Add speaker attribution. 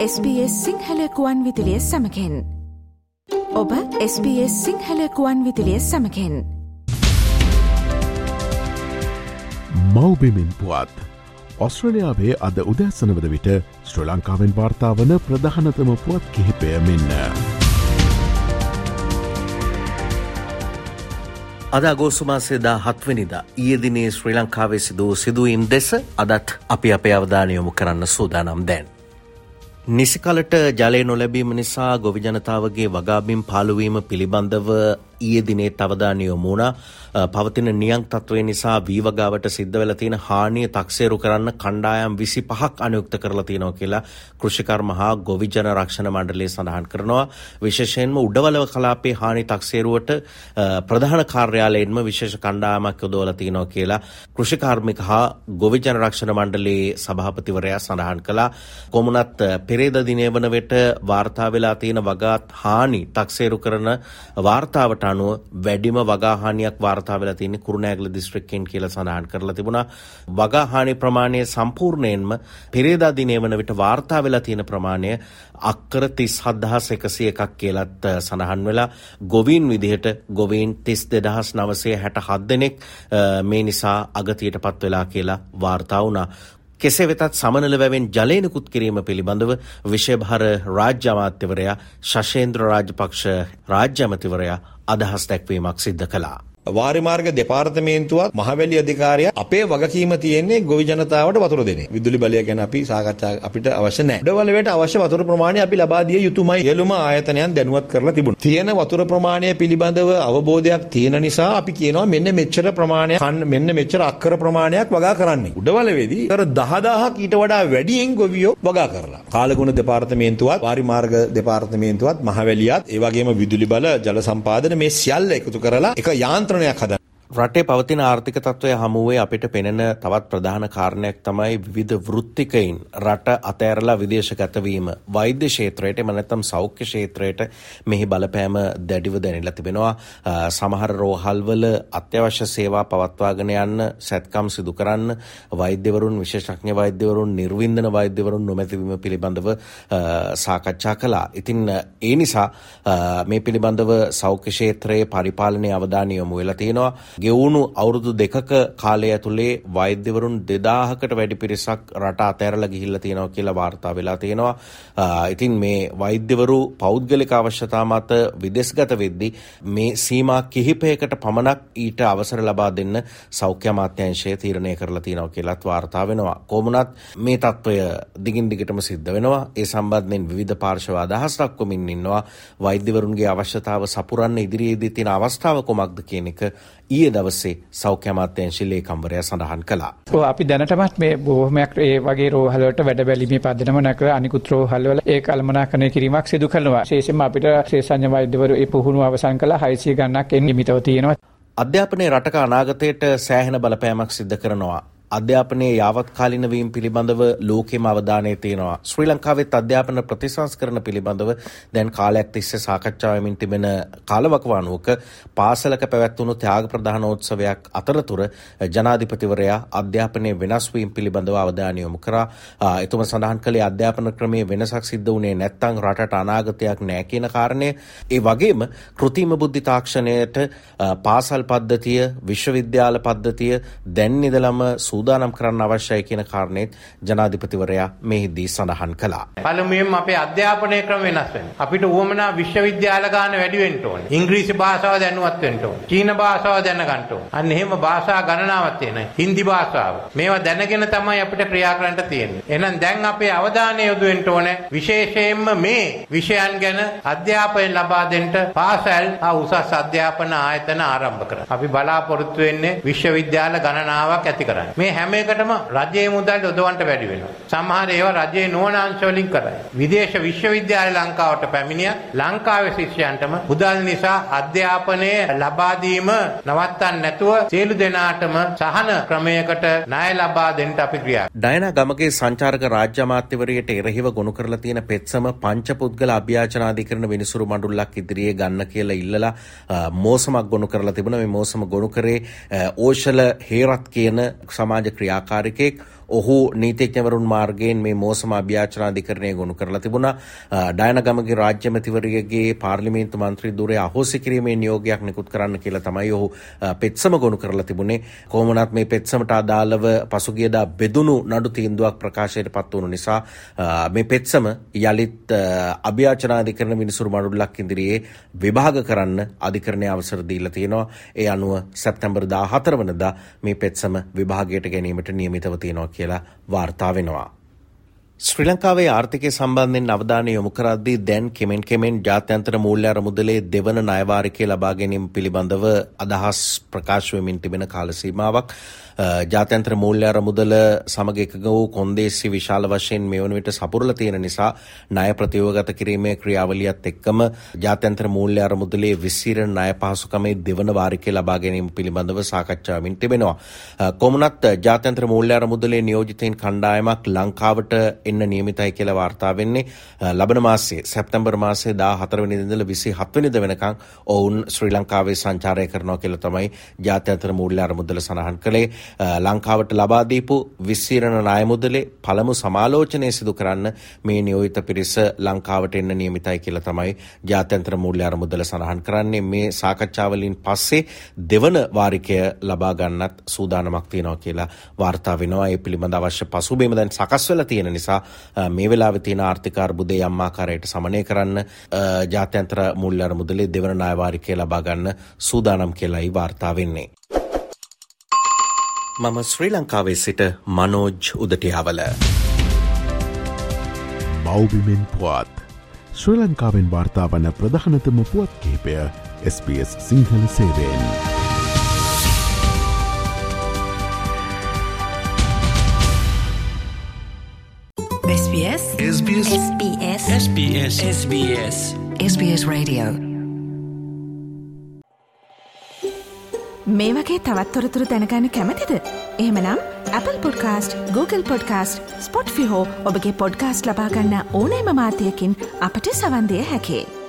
Speaker 1: SBS සිංහලකුවන් විදිලිය සමකෙන් ඔබ SBS සිංහලකුවන් විදිලිය සමකෙන්
Speaker 2: මවබෙමින් පුවත් ඔස්ට්‍රලයාාවේ අද උදැසනවද විට ශ්‍ර ලංකාවෙන් වාර්තාාවන ප්‍රධානතම පුවත් කිහිපය මෙන්න.
Speaker 3: අද අගෝසුමාසේදා හත්වනිදා ඊයදිනේ ශ්‍රී ලංකාවේ සිදූ සිදුවීම් දෙස අදත් අපි අපේ අවධානයොමු කරන්න සූදානම් දැන්. නිසිකලට ජලය නොලැබීම නිසා ගොවිජනතාවගේ වගාබිම් පාලුවීම පිළිබඳව ඊයේ දිනේ අවධානය යොමු වුණා. පවතින නියං තත්ත්වය නිසා වීවගාවට සිද්ධ වෙලා තියෙන හානිය තක්සේරු කරන්න කණ්ඩායම් 25ක් අනුයුක්ත කරලා තියෙනවා කියලා කෘෂිකර්ම හා ගොවිජන රක්ෂණ මණ්ඩලය සඳහන් කරනවා. විශේෂයෙන්ම උඩවලව කලාපයේ හානි තක්සේරුවට ප්‍රධාන කාර්යාලයෙන්ම විශේෂ කණ්ඩායමක් යොදවලා තියෙනවා කියලා කෘෂිකාර්මික හා ගොවිජන රක්ෂණ මණ්ඩලයේ සභාපතිවරයා සඳහන් කළා. කොමුණත් පෙරේද දිනේ වන විට වාර්තා වෙලා තියෙන වගාත් හානි තක්සේරු කරන වාර්තාවට අනුව වැඩිම වගාහානියක් වාර්තා වෙලා තියෙන්නේ කුරුණෑගල දිස්ත්‍රික්කයෙන් කියලා සඳහන් කරලා තිබුණා. වගාහානි ප්‍රමාණය සම්පූර්ණයෙන්ම පෙරේදා දිනේ වන විට වාර්තා වෙලා තියෙන ප්‍රමාණය අක්කර 37101ක් කියලත් සඳහන් වෙලා ගොවීන් විදිහට ගොවීන් 32967 දෙනෙක් මේ නිසා අගතියටපත් වෙලා කියලා වාර්තා වුණා. කෙසේ වෙතත් සමනල වැවෙන් ජලයනකුත් කිරීම පිළිබඳව විශේභාර රාජ්‍ය අමාත්‍යවරයා ශෂේන්ද්‍ර රාජපක්ෂ රාජ්‍ය අමතිවරයා අදහස් දැක්වීමක් සිද්ධ කළා.
Speaker 4: වාරිමාර්ග දෙපාර්තමේන්තුවත් මහවැලි අධිකාරිය අපේ වගකීම තියෙන්නේ ගොවි ජනතාවට වතුර දෙන. විදුලි බලය ගැන අපි සාකච්ඡා අපිට අවශ්‍ය නැහැ. උඩවලවට අවශ්‍ය වතුර ප්‍රමාණය අපි ලබා දිය යුතුමයි. සියලුම ආයතනයන් දැනුවත් කරලා තිබුණා. තියෙන වතුර ප්‍රමාණය පිළිබඳව අවබෝධයක් තියෙන නිසා අපි කියනවා මෙන්න මෙච්චර ප්‍රමාණයක් මෙන්න මෙච්චර අක්කර ප්‍රමාණයක් වගා කරන්නේ. උඩවලවේදී අර 10000ක් ඊට වඩා වැඩියෙන් ගොවියෝ වගා කරලා. කාලගුණ දෙපාර්තමේන්තුවත් වාරිමාර්ග දෙපාර්තමේන්තුවත් මහවැලියත් ඒ වගේම විදුලි බල ජල සම්පාදන මේ සියල්ල එකතු කරලා එක යාන්ත්‍රණ નિમંત્રણે આખા
Speaker 3: රටේ පවතින ආර්ථික තත්ත්වය හමුවේ අපිට පෙනෙන තවත් ප්‍රධාන කාරණයක් තමයි විවිධ වෘත්තිකයින් රට අතෑරලා විදේශගත වීම. වෛද්‍ය ක්ෂේත්‍රයට එම නැත්නම් සෞඛ්‍ය ක්ෂේත්‍රයට මෙහි බලපෑම දැඩිව දැනෙලා තිබෙනවා. සමහර රෝහල්වල අත්‍යවශ්‍ය සේවා පවත්වාගෙන යන්න සැත්කම් සිදු කරන්න වෛද්‍යවරුන් විශේෂඥ වෛද්‍යවරුන් නිර්වින්දන වෛද්‍යවරුන් නොමැතිවීම පිළිබඳව සාකච්ඡා කළා. ඉතින් ඒ නිසා මේ පිළිබඳව සෞඛ්‍ය ක්ෂේත්‍රයේ පරිපාලනයේ අවධානය යොමු වෙලා තියෙනවා. ගෙවුණු අවුරුදු දෙකක කාලය ඇතුළේ වෛද්‍යවරුන් දෙදාහකට වැඩි පිරිසක් රට අතෑරල ගිහිල්ල තියෙනව කියලා වාර්තා වෙලා තියෙනවා. ඉතින් මේ වෛද්‍යවරු පෞද්ගලික අවශ්‍යතා මත විදෙස්ගත වෙද්දි මේ සීමා කිහිපයකට පමණක් ඊට අවසර ලබා දෙන්න සෞඛ්‍ය මාත්‍යංශය තීරණය කරලා තියෙනව කියලත් වාර්තා වෙනවා. කොමුණත් මේ තත්ත්වය දිගින් දිගටම සිද්ධ වෙනවා. ඒ සම්බන්ධයෙන් විධ පාර්ශව අදහස් දක්වමින් ඉන්නවා. වෛද්‍යවරුන්ගේ අවශ්‍යතාව සපුරන්න ඉදිරියේදී තියෙන අවස්ථාව කොමක්ද කියන එක ඊයේ දවසේ සෞඛ්‍ය අමාත්‍යාංශ ලේකම්වරයා සඳහන් කළා.
Speaker 5: ඔව් අපි දැනටමත් මේ බොහොමයක් ඒ වගේ රෝහල් වලට වැඩ බැලීමේ පදනම නැකර අනිකුත් රෝහල් වල ඒ කළමනාකරණය කිරීමක් සිදු කරනවා. විශේෂයෙන්ම අපිට ශේෂඥ වෛද්‍යවරු ඒ පුහුණුව අවසන් කළා 600 ගණනක් එන්න නිමිතව තියෙනවා.
Speaker 3: අධ්‍යාපනයේ රටක අනාගතයට සෑහෙන බලපෑමක් සිද්ධ කරනවා. අධ්‍යාපනයේ යාවත්කාලින වීම පිළිබඳව ලෝකෙම අවධානය තියෙනවා. ශ්‍රී ලංකාවෙත් අධ්‍යාපන ප්‍රතිසංස්කරණ පිළිබඳව දැන් කාලයක් තිස්සේ සාකච්ඡා වෙමින් තිබෙන කාලවකවානුවක පාසලක පැවැත්වුණු ත්‍යාග ප්‍රධානෝත්සවයක් අතරතුර ජනාධිපතිවරයා අධ්‍යාපනයේ වෙනස් වීම පිළිබඳව අවධානය යොමු කරා. එතුම සඳහන් කළේ අධ්‍යාපන ක්‍රමයේ වෙනසක් සිද්ධ වුණේ නැත්නම් රටට අනාගතයක් නැහැ කියන කාරණය. ඒ වගේම කෘතිම බුද්ධි තාක්ෂණයට පාසල් පද්ධතිය, විශ්වවිද්‍යාල පද්ධතිය දැන් ඉඳලම සූ සූදානම් කරන්න අවශ්‍යයි කියන කාරණේත් ජනාධිපතිවරයා මෙහිදී සඳහන් කළා.
Speaker 6: පළමුවෙන්ම අපේ අධ්‍යාපනය ක්‍රම වෙනස් වෙනවා. අපිට උවමනා විශ්වවිද්‍යාල ගාන වැඩි වෙන්න ඕනේ. ඉංග්‍රීසි භාෂාව දැනුවත් වෙන්න ඕනේ. චීන භාෂාව දැනගන්න ඕනේ. අන්න එහෙම භාෂා ගණනාවක් තියෙනවා. හින්දි භාෂාව. මේවා දැනගෙන තමයි අපිට ක්‍රියා කරන්න තියෙන්නේ. එහෙනම් දැන් අපේ අවධානය යොදවෙන්න ඕනේ විශේෂයෙන්ම මේ විෂයන් ගැන අධ්‍යාපනය ලබා දෙන්න පාසල් හා උසස් අධ්‍යාපන ආයතන ආරම්භ කරන්න. අපි බලාපොරොත්තු වෙන්නේ විශ්වවිද්‍යාල ගණනාවක් ඇති කරන්න. මේ මේ හැම එකටම රජයේ මුදල් යොදවන්න බැරි වෙනවා. සමහර ඒවා රජයේ නුවණ අංශ වලින් කරයි. විදේශ විශ්වවිද්‍යාල ලංකාවට පැමිණිය ලංකාවේ ශිෂ්‍යයන්ටම මුදල් නිසා අධ්‍යාපනය ලබා දීම නවත්තන්න නැතුව සියලු දෙනාටම සහන ක්‍රමයකට ණය ලබා දෙන්න අපි ක්‍රියා
Speaker 3: ඩයනා ගමගේ සංචාරක රාජ්‍ය අමාත්‍යවරයට එරෙහිව ගොනු කරලා තියෙන පෙත්සම පංච පුද්ගල අභ්‍යාචන අධිකරණ විනිසුරු මඬුල්ලක් ඉදිරියේ ගන්න කියලා ඉල්ලලා මෝසමක් ගොනු කරලා තිබුණා මේ මෝසම ගොනු කරේ ඕෂල හේරත් කියන සමාජ ක්‍රියාකාරිකයෙක් ඔහු නීතිඥවරුන් මාර්ගයෙන් මේ මෝසම අභ්‍යාචනාධිකරණය ගොනු කරලා තිබුණා. ඩයනගමගේ රාජ්‍යමතිවරයගේ පාර්ලිමේන්තු මන්ත්‍රී දුරේ අහෝසි කිරීමේ නියෝගයක් නිකුත් කරන්න කියලා තමයි ඔහු පෙත්සම ගොනු කරලා තිබුණේ. කොහොමනත් මේ පෙත්සමට අදාළව පසුගියදා බෙදුණු නඩු තීන්දුවක් ප්‍රකාශයට පත් වුණු නිසා මේ පෙත්සම යළිත් අභ්‍යාචනාධිකරණ විනිසුරු මඩුල්ලක් ඉදිරියේ විභාග කරන්න අධිකරණය අවසර දීලා තියෙනවා. ඒ අනුව සැප්තැම්බර් 14 වනදා මේ පෙත්සම විභාගයට ගැනීමට නියමිතව තියෙනවා කියලා වාර්තා වෙනවා. ශ්‍රී ලංකාවේ ආර්ථිකය සම්බන්ධයෙන් අවධානය යොමු කරද්දී දැන් කෙමෙන් කෙමෙන් ජාත්‍යන්තර මූල්‍ය අරමුදලේ දෙවන ණයවාරිකය ලබා ගැනීම පිළිබඳව අදහස් ප්‍රකාශ වෙමින් තිබෙන කාල සීමාවක් ජාත්‍යන්ත්‍ර මූල්‍ය අරමුදල සමග එකග වූ කොන්දේසි විශාල වශයෙන් මේ වන විට සපුරල තියෙන නිසා ණය ප්‍රතියෝගත කිරීමේ ක්‍රියාවලියත් එක්කම ජාත්‍යන්ත්‍ර මූල්‍ය අරමුදලේ විසිරණ ණය පහසුකමේ දෙවන වාරිකය ලබා ගැනීම පිළිබඳව සාකච්ඡාවමින් තිබෙනවා. කොමුණත් ජාත්‍යන්ත්‍ර මූල්‍ය අරමුදලේ නියෝජිතයින් කණ්ඩායමක් ලංකාවට එන්න නියමිතයි කියලා වාර්තා වෙන්නේ ලබන මාසේ සැප්තැම්බර් මාසේ 14 වෙනිදා ඉඳලා 27 වෙනිදා වෙනකන් ඔවුන් ශ්‍රී ලංකාවේ සංචාරය කරනවා කියලා තමයි ජාත්‍යන්තර මූල්‍ය අරමුදල සඳහන් කළේ. ලංකාවට ලබා දීපු විස්සීරණ ණය මුදලේ පළමු සමාලෝචනය සිදු කරන්න මේ නියෝජිත පිරිස ලංකාවට එන්න නියමිතයි කියලා තමයි ජාත්‍යන්තර මූල්‍ය අරමුදල සඳහන් කරන්නේ මේ සාකච්ඡාවලින් පස්සේ දෙවන වාරිකය ලබා ගන්නත් සූදානමක් තියෙනවා කියලා වාර්තා වෙනවා. ඒ පිළිබඳ අවශ්‍ය පසුබිම දැන් සකස් වෙලා තියෙන නිසා මේ වෙලාවේ තියෙන ආර්ථික අර්බුදය යම් ආකාරයකට සමනය කරන්න ජාත්‍යන්තර මූල්‍ය අරමුදලේ දෙවන ණය වාරිකය ලබා ගන්න සූදානම් කියලායි වාර්තා වෙන්නේ. මම ශ්‍රී ලංකාවේ සිට මනෝජ් උදටියාවල.
Speaker 2: බෞබිමෙන් පුවත් ශ්‍රී ලංකාවෙන් වාර්තාාවන ප්‍රධානතම පුවත් කිහිපය SBS Sinhala සේවෙන්.
Speaker 7: SBS? SBS. SBS. SBS. SBS. SBS Radio.
Speaker 1: මේ වගේ තවත්තොරතුරු දැනගන්න කැමතිද. එහෙමනම් Apple podcast Google podcast Spotify ඔබගේ පොඩ්කාස්ට ලබාගන්න ඕනෑම මාතයකින් අපට සවන්දය හැකේ.